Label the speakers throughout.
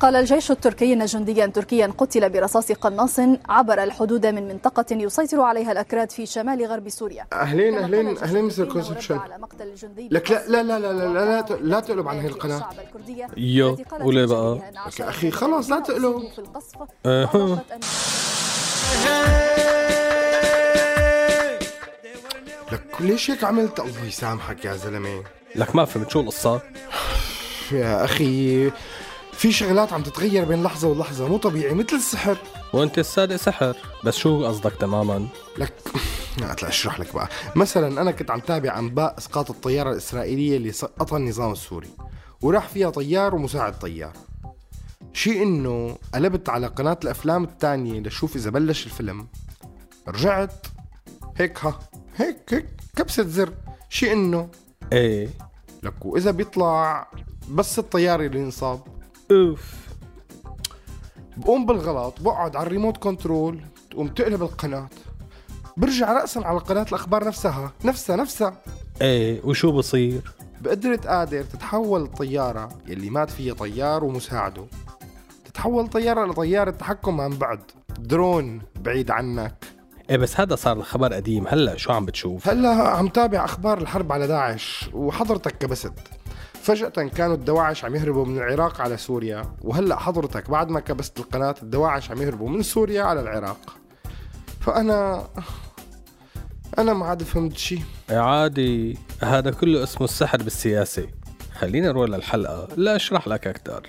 Speaker 1: قال الجيش التركي أن جنديا تركيا قتل برصاص قناص عبر الحدود من منطقة يسيطر عليها الأكراد في شمال غرب سوريا
Speaker 2: أهلين أهلين أهلين Mister Conception لك لا لا لا لا لا لا, لا, لا تقلب عن هي القناة
Speaker 3: يو، وليه بقى؟
Speaker 2: لك يا أخي خلاص لا تقلب
Speaker 3: أها.
Speaker 2: لك ليش هيك عملت الله يسامحك يا زلمة
Speaker 3: لك ما فهمت شو القصة؟
Speaker 2: يا أخي في شغلات عم تتغير بين لحظة ولحظة مو طبيعي مثل السحر.
Speaker 3: وانت الصادق سحر. بس شو قصدك تماما؟
Speaker 2: لك هات اشرح لك بقى. مثلا أنا كنت عم تابع أنباء إسقاط الطيارة الإسرائيلية اللي سقطها النظام السوري وراح فيها طيار ومساعد طيار. شيء إنه قلبت على قناة الأفلام الثانية لشوف إذا بلش الفيلم. رجعت هيك ها هيك هيك كبسة زر. شيء إنه
Speaker 3: إيه.
Speaker 2: لك وإذا بيطلع بس الطيار اللي انصاب
Speaker 3: أوف.
Speaker 2: بقوم بالغلط بقعد على الريموت كنترول تقوم تقلب القناة. برجع رأسا على قناة الأخبار نفسها. نفسها نفسها.
Speaker 3: إيه وشو بصير؟
Speaker 2: بقدرة قادر تتحول الطيارة يلي مات فيها طيار ومساعده. تتحول طيارة لطيارة تحكم عن بعد. درون بعيد عنك.
Speaker 3: إيه بس هذا صار الخبر قديم. هلأ شو عم بتشوف؟
Speaker 2: هلأ عم تابع أخبار الحرب على داعش وحضرتك كبست. فجأة كانوا الدواعش عم يهربوا من العراق على سوريا وهلأ حضرتك بعد ما كبست القناة الدواعش عم يهربوا من سوريا على العراق. فأنا أنا ما عاد فهمت شي.
Speaker 3: إيه عادي هذا كله اسمه السحر بالسياسة. خلينا نروح للحلقة لا أشرح لك أكتر.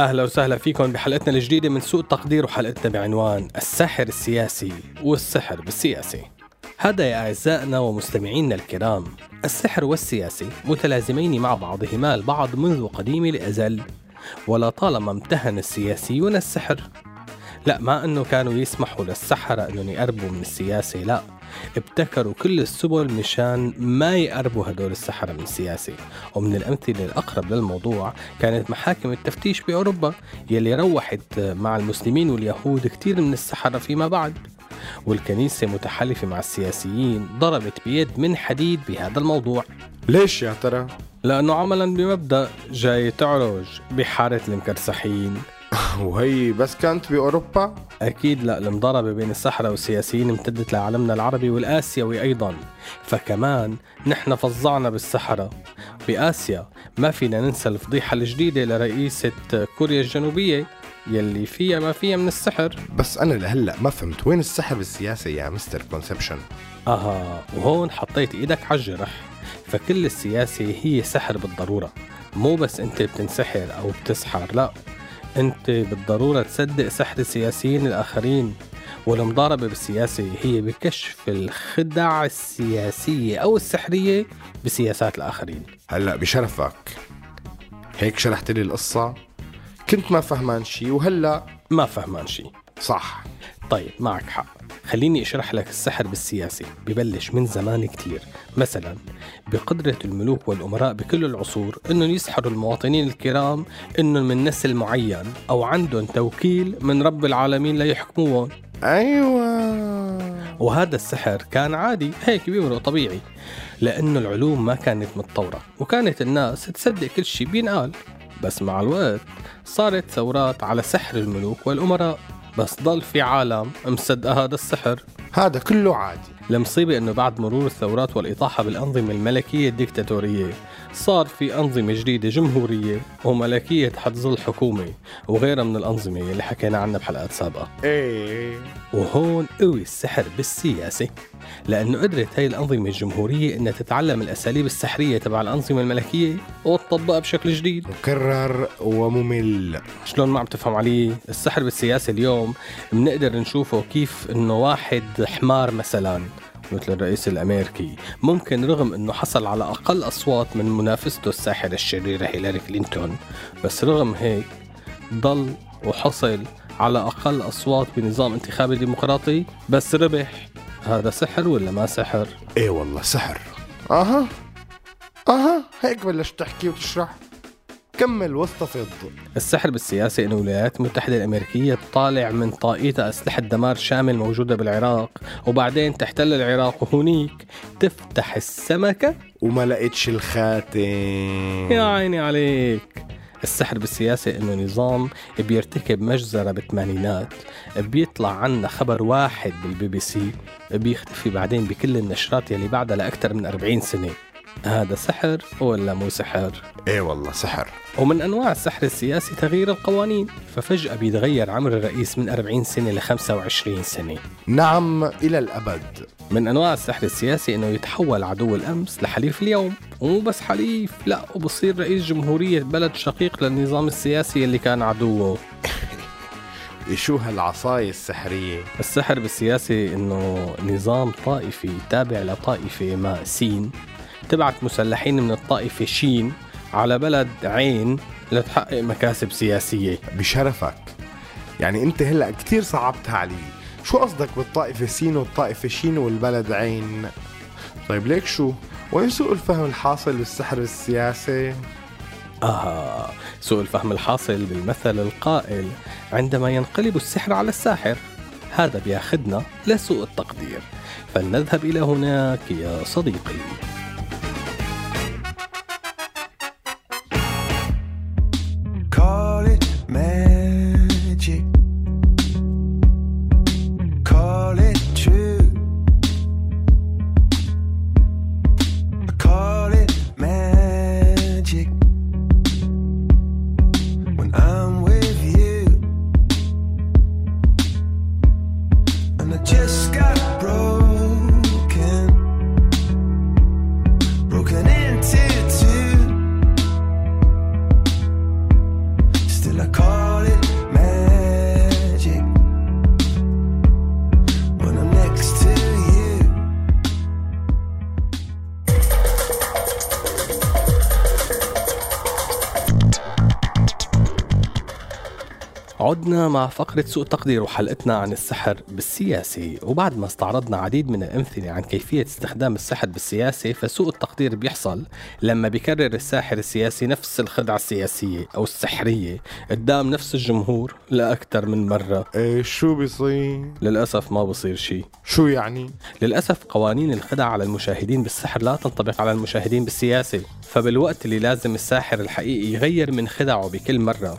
Speaker 3: أهلا وسهلا فيكم بحلقتنا الجديدة من سوء التقدير وحلقتنا بعنوان السحر السياسي والسحر بالسياسة. هذا يا أعزائنا ومستمعينا الكرام السحر والسياسة متلازمين مع بعضهما البعض منذ قديم الأزل ولا طالما امتهن السياسيون السحر. لا ما أنه كانوا يسمحوا للسحرة أنهم يقربوا من السياسة لا. ابتكروا كل السبل مشان ما يقربوا هدول السحرة من السياسة. ومن الأمثلة الأقرب للموضوع كانت محاكم التفتيش بأوروبا يلي روحت مع المسلمين واليهود كتير من السحرة فيما بعد. والكنيسة متحالفة مع السياسيين ضربت بيد من حديد بهذا الموضوع.
Speaker 2: ليش يا ترى؟
Speaker 3: لأنه عملا بمبدأ جاي تعرج بحارة المكرسحين.
Speaker 2: وهي بس كانت بأوروبا؟
Speaker 3: أكيد لا المضاربة بين السحرة والسياسيين امتدت لعالمنا العربي والآسيوي أيضا. فكمان نحن فظعنا بالسحرة بآسيا ما فينا ننسى الفضيحة الجديدة لرئيسة كوريا الجنوبية يلي فيها ما فيها من السحر.
Speaker 2: بس أنا لهلأ ما فهمت وين السحر بالسياسة يا مستر كونسبشن؟
Speaker 3: أها وهون حطيت إيدك على الجرح. فكل السياسة هي سحر بالضرورة. مو بس أنت بتنسحر أو بتسحر لا. أنت بالضرورة تصدق سحر السياسيين الآخرين والمضاربة بالسياسة هي بكشف الخدع السياسية أو السحرية بسياسات الآخرين.
Speaker 2: هلأ بشرفك. هيك شرحت لي القصة. كنت ما فهمان شي وهلأ
Speaker 3: ما فهمان شي.
Speaker 2: صح.
Speaker 3: طيب معك حق. خليني أشرح لك السحر بالسياسة ببلش من زمان كتير. مثلا بقدرة الملوك والأمراء بكل العصور إنهم يسحروا المواطنين الكرام إنهم من نسل معين أو عندهم توكيل من رب العالمين ليحكموهم.
Speaker 2: أيوة.
Speaker 3: وهذا السحر كان عادي هيك بيمرق طبيعي لأنه العلوم ما كانت متطورة وكانت الناس تصدق كل شيء بينقال. بس مع الوقت صارت ثورات على سحر الملوك والأمراء. بس ضل في عالم مصدقة هذا السحر.
Speaker 2: هذا كله عادي.
Speaker 3: المصيبة إنه بعد مرور الثورات والإطاحة بالأنظمة الملكية الديكتاتورية صار في أنظمة جديدة جمهورية وملكية حتظل حكومة وغيرها من الأنظمة اللي حكينا عنها بحلقات سابقة.
Speaker 2: إيه.
Speaker 3: وهون قوي السحر بالسياسة لأنه قدرت هاي الأنظمة الجمهورية إنها تتعلم الأساليب السحرية تبع الأنظمة الملكية وتطبقها بشكل جديد.
Speaker 2: مكرر وممل.
Speaker 3: شلون ما عم تفهم علي السحر بالسياسة اليوم بنقدر نشوفه كيف إنه واحد حمار مثلا. مثل الرئيس الأمريكي. ممكن رغم إنه حصل على أقل أصوات من منافسته الساحرة الشريرة هيلاري كلينتون بس رغم هيك ضل وحصل على أقل أصوات بنظام انتخابي ديمقراطي. بس ربح هذا سحر ولا ما سحر؟
Speaker 2: إيه والله سحر. أها. أها. هيك بلشت تحكي وتشرح. كمل واستفض
Speaker 3: السحر بالسياسة إنه الولايات المتحدة الأمريكية تطالع من طائيتها أسلحة دمار شامل موجودة بالعراق وبعدين تحتل العراق وهنيك تفتح السمكة.
Speaker 2: وما لقيتش الخاتم.
Speaker 3: يا عيني عليك. السحر بالسياسة إنه نظام بيرتكب مجزرة بالثمانينات بيطلع عنا خبر واحد بالبي بي سي بيختفي بعدين بكل النشرات يلي بعدها لأكثر من 40 سنة. هذا سحر ولا مو سحر؟
Speaker 2: إيه والله سحر.
Speaker 3: ومن أنواع السحر السياسي تغيير القوانين. ففجأة بيتغير عمر الرئيس من 40 سنة ل 25 سنة.
Speaker 2: نعم إلى الأبد.
Speaker 3: من أنواع السحر السياسي إنه يتحول عدو الأمس لحليف اليوم. ومو بس حليف لا وبصير رئيس جمهورية بلد شقيق للنظام السياسي اللي كان عدوه.
Speaker 2: شو هالعصاية السحرية؟
Speaker 3: السحر بالسياسة إنه نظام طائفي تابع لطائفة ما سين. تبعت مسلحين من الطائفة شين على بلد عين لتحقق مكاسب سياسية.
Speaker 2: بشرفك. يعني انت هلا كتير صعبتها علي. شو قصدك بالطائفة سين والطائفة شين والبلد عين؟ طيب ليك شو؟ وين سوء الفهم الحاصل بالسحر السياسي؟
Speaker 3: آه سوء الفهم الحاصل بالمثل القائل عندما ينقلب السحر على الساحر هذا بياخدنا لسوء التقدير. فلنذهب إلى هناك يا صديقي.
Speaker 4: Thank you.
Speaker 3: عدنا مع فقرة سوء تقدير وحلقتنا عن السحر بالسياسة وبعد ما استعرضنا عديد من الأمثلة عن كيفية استخدام السحر بالسياسة فسوء التقدير بيحصل لما بيكرر الساحر السياسي نفس الخدعة السياسية أو السحرية. قدام نفس الجمهور لأكثر من مرة.
Speaker 2: إيه شو بيصير؟
Speaker 3: للأسف ما بصير شيء.
Speaker 2: شو يعني؟
Speaker 3: للأسف قوانين الخدع على المشاهدين بالسحر لا تنطبق على المشاهدين بالسياسة فبالوقت اللي لازم الساحر الحقيقي يغير من خدعه بكل مرة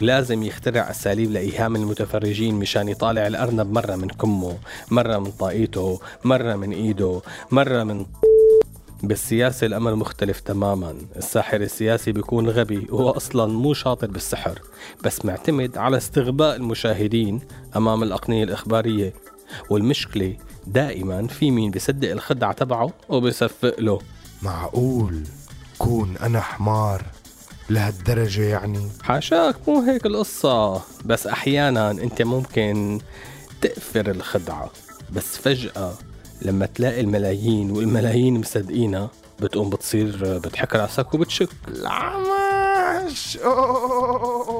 Speaker 3: لازم يخترع أساليب لإيهام المتفرجين مشان يطالع الأرنب مرة من كمه مرة من طاقيته مرة من إيده مرة من بالسياسة الأمر مختلف تماما. الساحر السياسي بيكون غبي وهو أصلا مو شاطر بالسحر بس معتمد على استغباء المشاهدين أمام الأقنية الإخبارية. والمشكلة دائما في مين بيصدق الخدعة تبعه وبيصفق له.
Speaker 2: معقول؟ كون أنا حمار. لهالدرجة يعني؟
Speaker 3: حاشاك مو هيك القصة. بس أحيانا أنت ممكن تأثر الخدعة. بس فجأة لما تلاقي الملايين والملايين مصدقينها بتقوم بتصير بتحك رأسك وبتشك.
Speaker 2: العمش.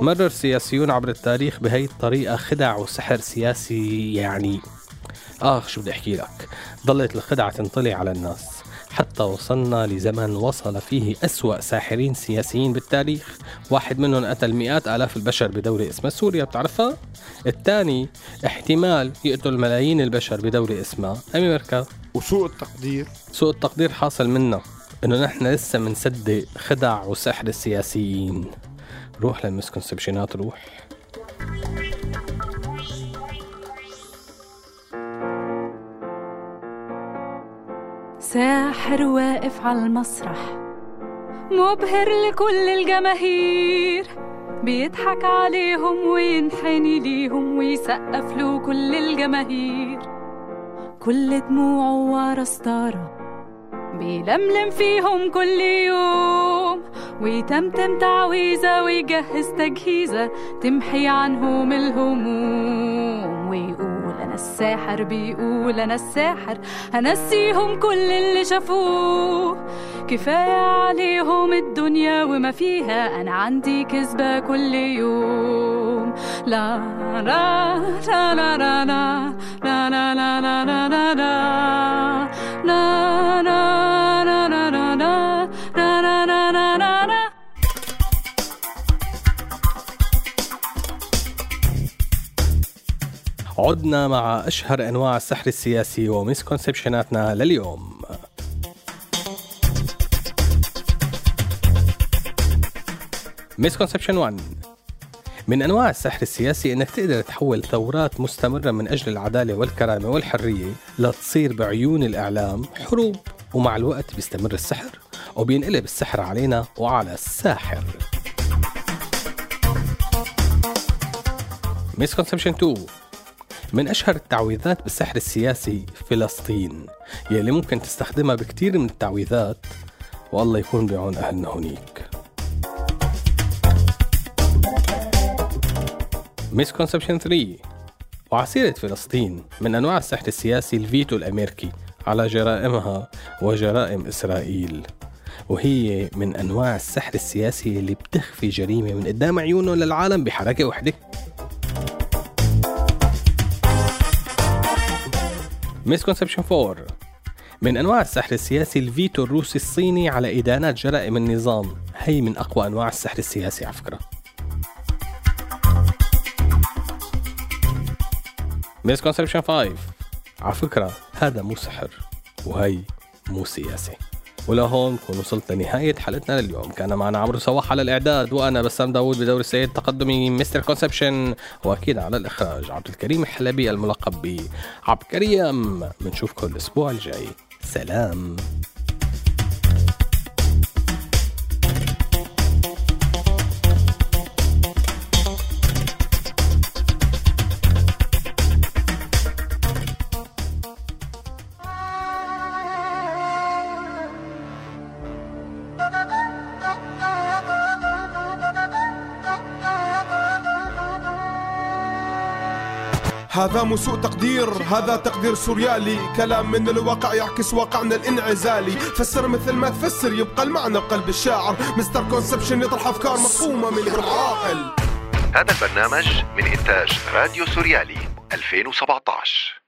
Speaker 3: مرر سياسيون عبر التاريخ بهي الطريقة خدع وسحر سياسي يعني. آخ شو بدي أحكي لك؟ ضلت الخدعة تنطلي على الناس. حتى وصلنا لزمن وصل فيه أسوأ ساحرين سياسيين بالتاريخ. واحد منهم قتل مئات آلاف البشر بدولة اسمها سوريا بتعرفها؟ الثاني احتمال يقتل ملايين البشر بدولة اسمها أمريكا
Speaker 2: وسوء التقدير.
Speaker 3: سوء التقدير حاصل منا إنه نحن لسه منصدق خدع وسحر السياسيين. روح للمسكونسبشنات روح.
Speaker 5: ساحر واقف على المسرح. مبهر لكل الجماهير. بيضحك عليهم وينحني ليهم ويسقف له كل الجماهير. كل دموعه ورا ستارة. بيلملم فيهم كل يوم. ويتمتم تعويذة ويجهز تجهيزة. تمحي عنهم الهموم ويقول الساحر بيقول أنا الساحر هنسيهم كل اللي شافوه كفاية عليهم الدنيا وما فيها أنا عندي كذبة كل يوم لا لا لا لا لا لا لا لا لا لا لا
Speaker 3: عدنا مع أشهر أنواع السحر السياسي ومسكونسبشناتنا لليوم. Misconception 1 من أنواع السحر السياسي أنك تقدر تحول ثورات مستمرة من أجل العدالة والكرامة والحرية لتصير بعيون الإعلام حروب ومع الوقت بيستمر السحر وبينقلب السحر علينا وعلى الساحر. Misconception 2 من أشهر التعويذات بالسحر السياسي فلسطين يلي ممكن تستخدمها بكتير من التعويذات. والله يكون بعون أهلنا هونيك. Misconception 3 وعلى سيرة فلسطين من أنواع السحر السياسي الفيتو الأمريكي على جرائمها وجرائم إسرائيل. وهي من أنواع السحر السياسي اللي بتخفي جريمة من قدام عيونه للعالم بحركة وحدة. Misconception 4 من أنواع السحر السياسي الفيتو الروسي الصيني على إدانات جرائم النظام. هي من أقوى أنواع السحر السياسي على فكرة. Misconception 5 على فكرة هذا مو سحر وهي مو سياسي ولهون نكون وصلت لنهاية حلقتنا لليوم. كان معنا عمرو صواح على الإعداد وأنا بسام داوود بدور السيد التقدمي Mister Conception وأكيد على الإخراج عبد الكريم الحلبي الملقب ب عبكريم بنشوفكم الأسبوع الجاي. سلام.
Speaker 6: هذا مو سوء تقدير هذا تقدير سوريالي. كلام من الواقع يعكس واقعنا الانعزالي. فسر مثل ما تفسر يبقى المعنى بقلب الشاعر. Mister Conception يطرح أفكار مفهومة من العاقل.
Speaker 7: هذا البرنامج من إنتاج راديو سوريالي 2017